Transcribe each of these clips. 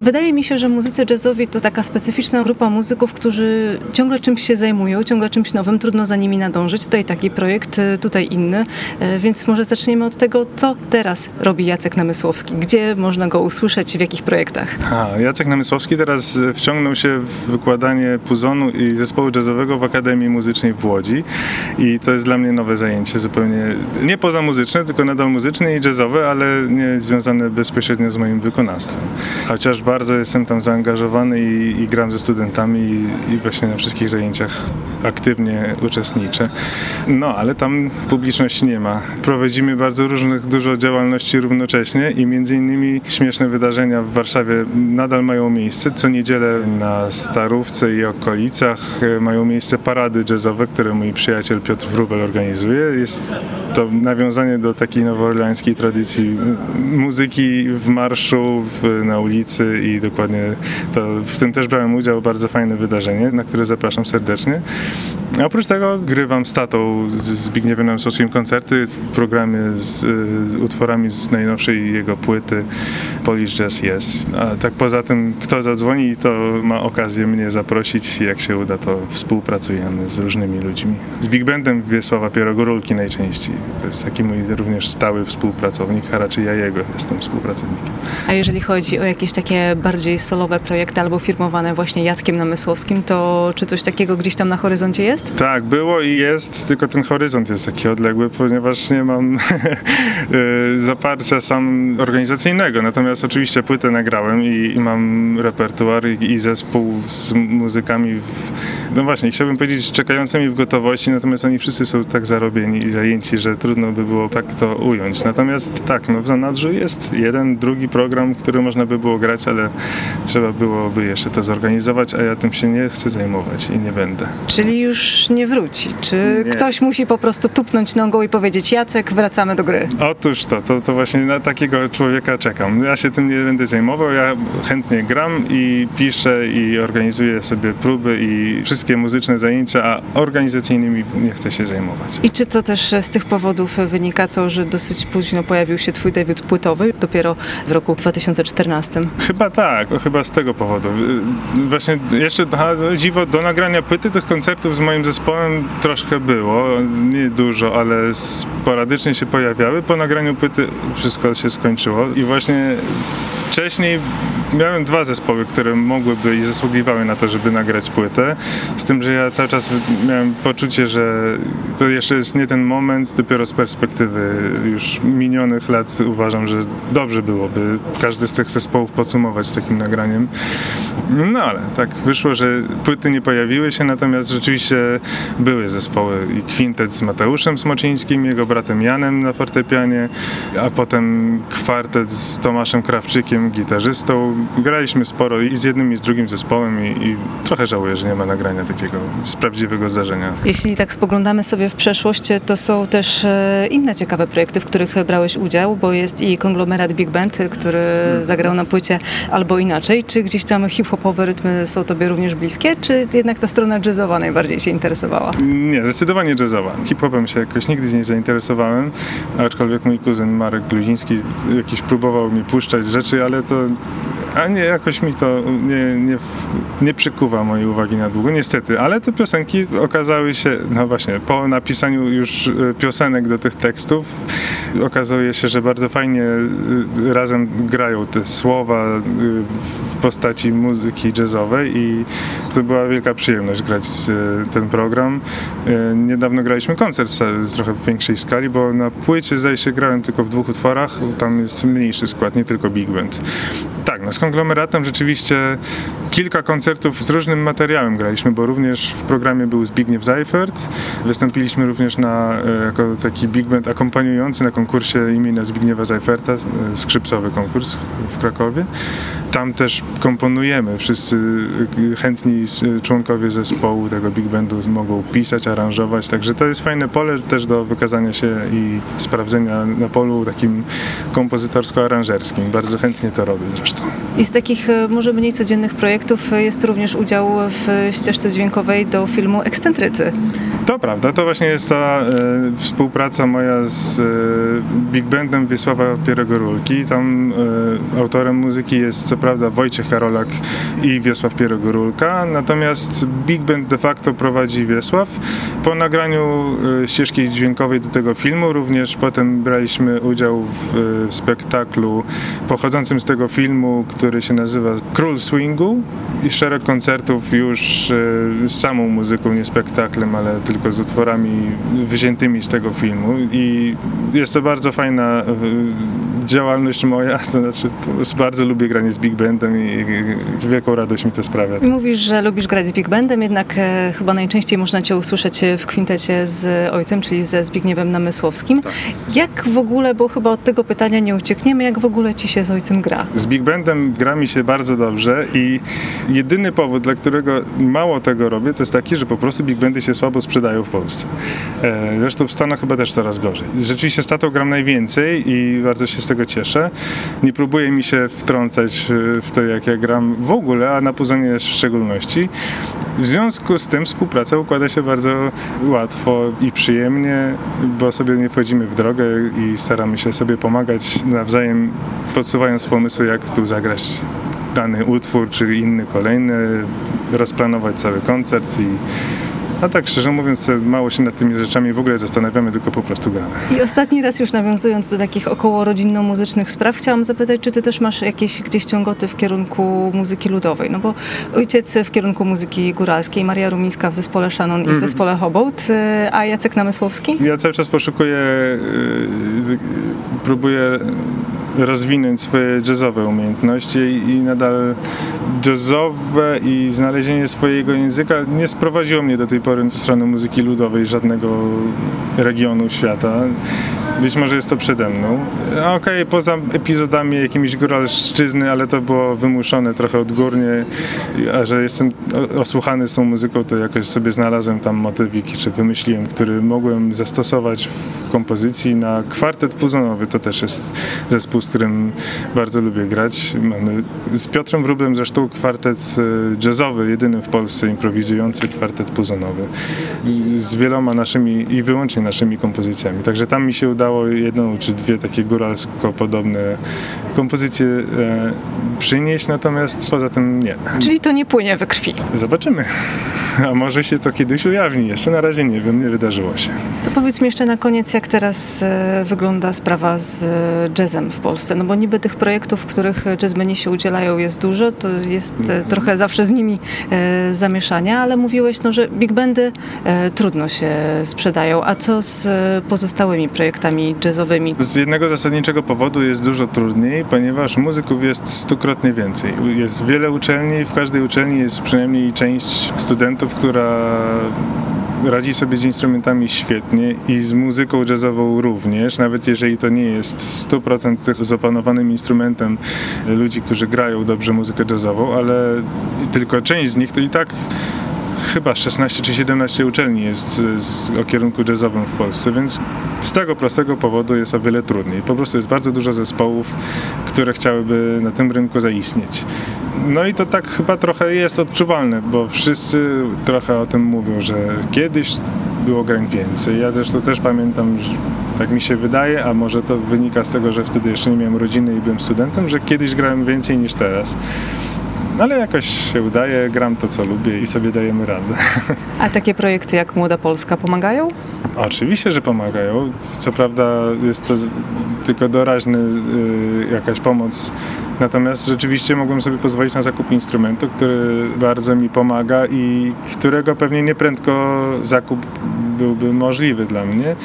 Wydaje mi się, że muzycy jazzowi to taka specyficzna grupa muzyków, którzy ciągle czymś się zajmują, ciągle czymś nowym, trudno za nimi nadążyć. Tutaj taki projekt, y, tutaj inny, y, więc może zaczniemy od tego, co teraz robi Jacek Namysłowski, gdzie można go usłyszeć, w jakich projektach. A, Jacek Namysłowski teraz wciągnął się w wykładanie puzonu i zespołu jazzowego w Akademii Muzycznej w Łodzi i to jest dla mnie nowe zajęcie, zupełnie nie poza muzyczne, tylko nadal muzyczne i jazzowe, ale nie związane bezpośrednio z moim wykonawstwem. Chociaż bardzo jestem tam zaangażowany i, i gram ze studentami i, i, właśnie na wszystkich zajęciach aktywnie uczestniczę. No, ale tam publiczności nie ma. Prowadzimy bardzo różnych, dużo działalności równocześnie i między innymi śmieszne wydarzenia w Warszawie nadal mają miejsce. Co niedzielę na Starówce i okolicach e, mają miejsce parady jazzowe, które mój przyjaciel Piotr Wrubel organizuje. Jest to nawiązanie do takiej nowoorleańskiej tradycji muzyki w marszu, w, na ulicy i dokładnie to, w tym też brałem udział, bardzo fajne wydarzenie, na które zapraszam serdecznie. A oprócz tego grywam z tatą, z Zbigniewem Namsowskim koncerty w programie z, z utworami z najnowszej jego płyty Polish Jazz Yes. A tak poza tym, kto zadzwoni, to ma okazję mnie zaprosić. Jak się uda, to współpracujemy z różnymi ludźmi. Z Big Bandem Wiesława Pierogorulki najczęściej. To jest taki mój również stały współpracownik, a raczej ja jego jestem współpracownikiem. A jeżeli chodzi o jakieś takie bardziej solowe projekty albo firmowane właśnie Jackiem Namysłowskim, to czy coś takiego gdzieś tam na horyzoncie jest? Tak, było i jest, tylko ten horyzont jest taki odległy, ponieważ nie mam zaparcia sam organizacyjnego. Natomiast oczywiście płytę nagrałem i, i mam repertuar i, i, zespół z muzykami, w, no właśnie, chciałbym powiedzieć czekającymi w gotowości, natomiast oni wszyscy są tak zarobieni i zajęci, że trudno by było tak to ująć. Natomiast tak, no w zanadrzu jest jeden, drugi program, który można by było grać, ale trzeba byłoby jeszcze to zorganizować, a ja tym się nie chcę zajmować i nie będę. Czyli już nie wróci? Czy Nie. ktoś musi po prostu tupnąć nogą i powiedzieć Jacek, wracamy do gry? Otóż to, to, to właśnie na takiego człowieka czekam. Ja się tym nie będę zajmował, ja chętnie gram i piszę i organizuję sobie próby i wszystkie muzyczne zajęcia, a organizacyjnymi nie chcę się zajmować. I czy to też z tych powodów wynika to, że dosyć późno pojawił się twój debiut płytowy, dopiero w roku 2014? Chyba tak, chyba z tego powodu. Y, Właśnie jeszcze dziwo, do nagrania płyty tych koncertów z moim zespołem troszkę było, nie dużo, ale sporadycznie się pojawiały. Po nagraniu płyty wszystko się skończyło i właśnie wcześniej miałem dwa zespoły, które mogłyby i zasługiwały na to, żeby nagrać płytę. Z tym, że ja cały czas miałem poczucie, że to jeszcze jest nie ten moment, dopiero z perspektywy już minionych lat uważam, że dobrze byłoby każdy z tych zespołów podsumować takim nagraniem. No ale tak wyszło, że płyty nie pojawiły się, natomiast rzeczywiście były zespoły i kwintet z Mateuszem Smoczyńskim, jego bratem Janem na fortepianie, a potem kwartet z Tomaszem Krawczykiem, gitarzystą. Graliśmy sporo i z jednym i z drugim zespołem i, i trochę żałuję, że nie ma nagrania takiego z prawdziwego zdarzenia. Jeśli tak spoglądamy sobie w przeszłość, to są też e, inne ciekawe projekty, w których brałeś udział, bo jest i konglomerat Big Band, który zagrał na płycie albo inaczej. Czy gdzieś tam hip-hopowe rytmy są tobie również bliskie, czy jednak ta strona jazzowa najbardziej cię interesowała? Nie, zdecydowanie jazzowa. Hip-hopem się jakoś nigdy nie zainteresowałem, aczkolwiek mój kuzyn Marek Gluziński jakiś próbował mi puszczać rzeczy, ale to a nie, jakoś mi to nie, nie, nie przykuwa mojej uwagi na długo, niestety, ale te piosenki okazały się, no właśnie, po napisaniu już y, piosenek do tych tekstów okazuje się, że bardzo fajnie y, razem grają te słowa y, w postaci muzyki jazzowej i to była wielka przyjemność grać ten program. Niedawno graliśmy koncert z trochę w większej skali, bo na płycie zdaje się grałem tylko w dwóch utworach, tam jest mniejszy skład, nie tylko big band. No z konglomeratem rzeczywiście kilka koncertów z różnym materiałem graliśmy, bo również w programie był Zbigniew Seifert. Wystąpiliśmy również na, e, jako taki big band akompaniujący na konkursie imienia Zbigniewa Seiferta, e, skrzypcowy konkurs w Krakowie. Tam też komponujemy, wszyscy e, chętni s- członkowie zespołu tego big bandu mogą pisać, aranżować, także to jest fajne pole też do wykazania się i sprawdzenia na polu takim kompozytorsko-aranżerskim. Bardzo chętnie to robię zresztą. I z takich e, może mniej codziennych projektów jest również udział w ścieżce dźwiękowej do filmu Ekscentrycy. To prawda, to właśnie jest ta e, współpraca moja z e, Big Bandem Wiesława Pierogorulki. Tam e, autorem muzyki jest co prawda Wojciech Karolak i Wiesław Pierogorulka, natomiast Big Band de facto prowadzi Wiesław. Po nagraniu e, ścieżki dźwiękowej do tego filmu również potem braliśmy udział w e, spektaklu pochodzącym z tego filmu, który się nazywa Król Swingu. I szereg koncertów już e, z samą muzyką, nie spektaklem, ale tylko z utworami wziętymi z tego filmu. I jest to bardzo fajna działalność moja, to znaczy bardzo lubię granie z Big Bandem i, i wielką radość mi to sprawia. Mówisz, że lubisz grać z Big Bandem, jednak e, chyba najczęściej można Cię usłyszeć e, w kwintecie z ojcem, czyli ze Zbigniewem Namysłowskim. Jak w ogóle, bo chyba od tego pytania nie uciekniemy, jak w ogóle Ci się z ojcem gra? Z Big Bandem gra mi się bardzo dobrze i jedyny powód, dla którego mało tego robię, to jest taki, że po prostu Big Bandy się słabo sprzedają w Polsce. E, Zresztą w Stanach chyba też coraz gorzej. Rzeczywiście z tatą gram najwięcej i bardzo się z tego cieszę. Nie próbuję mi się wtrącać e, w to, jak ja gram w ogóle, a na puzonie w szczególności. W związku z tym współpraca układa się bardzo łatwo i przyjemnie, bo sobie nie wchodzimy w drogę i staramy się sobie pomagać nawzajem, podsuwając pomysły, jak tu zagrać dany utwór, czy inny kolejny, rozplanować cały koncert i a tak szczerze mówiąc, mało się nad tymi rzeczami w ogóle zastanawiamy, tylko po prostu gramy. I ostatni raz już nawiązując do takich około rodzinno-muzycznych spraw, chciałam zapytać, czy ty też masz jakieś gdzieś ciągoty w kierunku muzyki ludowej? No bo ojciec w kierunku muzyki góralskiej, Maria Rumińska w zespole Shannon i w zespole Hobolt, y, a Jacek Namysłowski? Ja cały czas poszukuję, yy, z- próbuję rozwinąć swoje jazzowe umiejętności i, nadal jazzowe i znalezienie swojego języka nie sprowadziło mnie do tej pory w stronę muzyki ludowej żadnego regionu świata. Być może jest to przede mną. Okej, poza epizodami jakimiś góralszczyzny, ale to było wymuszone trochę odgórnie, a że jestem osłuchany z tą muzyką, to jakoś sobie znalazłem tam motywik, czy wymyśliłem, który mogłem zastosować w kompozycji na kwartet puzonowy. To też jest zespół, z którym bardzo lubię grać. Mamy z Piotrem Wróblem zresztą kwartet e, jazzowy, jedyny w Polsce improwizujący kwartet puzonowy. Z wieloma naszymi i wyłącznie naszymi kompozycjami. Także tam mi się udało jedną czy dwie takie góralsko podobne kompozycje e, przynieść, natomiast poza tym nie. Czyli to nie płynie we krwi. Zobaczymy. A może się to kiedyś ujawni. Jeszcze na razie nie wiem, nie wydarzyło się. To powiedz mi jeszcze na koniec, jak teraz e, wygląda sprawa z e, jazzem w Polsce. No bo niby tych projektów, w których jazzmeni się udzielają jest dużo, to jest trochę zawsze z nimi zamieszania, ale mówiłeś, no, że big bandy trudno się sprzedają. A co z pozostałymi projektami jazzowymi? Z jednego zasadniczego powodu jest dużo trudniej, ponieważ muzyków jest stukrotnie więcej. Jest wiele uczelni, w każdej uczelni jest przynajmniej część studentów, która radzi sobie z instrumentami świetnie i z muzyką jazzową również, nawet jeżeli to nie jest 100% tych z opanowanym instrumentem ludzi, którzy grają dobrze muzykę jazzową, ale tylko część z nich to i tak chyba 16 czy 17 uczelni jest z, z, o kierunku jazzowym w Polsce, więc z tego prostego powodu jest o wiele trudniej. Po prostu jest bardzo dużo zespołów, które chciałyby na tym rynku zaistnieć. No i to tak chyba trochę jest odczuwalne, bo wszyscy trochę o tym mówią, że kiedyś było grań więcej. Ja zresztą też pamiętam, że tak mi się wydaje, a może to wynika z tego, że wtedy jeszcze nie miałem rodziny i byłem studentem, że kiedyś grałem więcej niż teraz. No ale jakoś się udaje, gram to co lubię i sobie dajemy radę. A takie projekty jak Młoda Polska pomagają? Oczywiście, że pomagają. Co prawda jest to tylko doraźny y, jakaś pomoc. Natomiast rzeczywiście mogłem sobie pozwolić na zakup instrumentu, który bardzo mi pomaga i którego pewnie nieprędko zakup byłby możliwy dla mnie.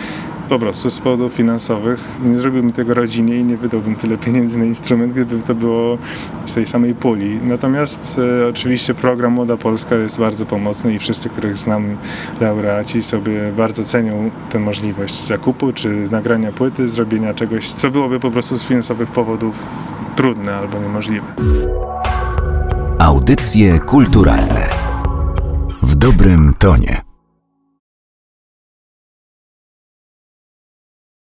Po prostu z powodów finansowych nie zrobiłbym tego rodzinie i nie wydałbym tyle pieniędzy na instrument, gdyby to było z tej samej puli. Natomiast e, oczywiście program Młoda Polska jest bardzo pomocny i wszyscy, których znam laureaci sobie bardzo cenią tę możliwość zakupu czy nagrania płyty, zrobienia czegoś, co byłoby po prostu z finansowych powodów trudne albo niemożliwe. Audycje kulturalne w dobrym tonie.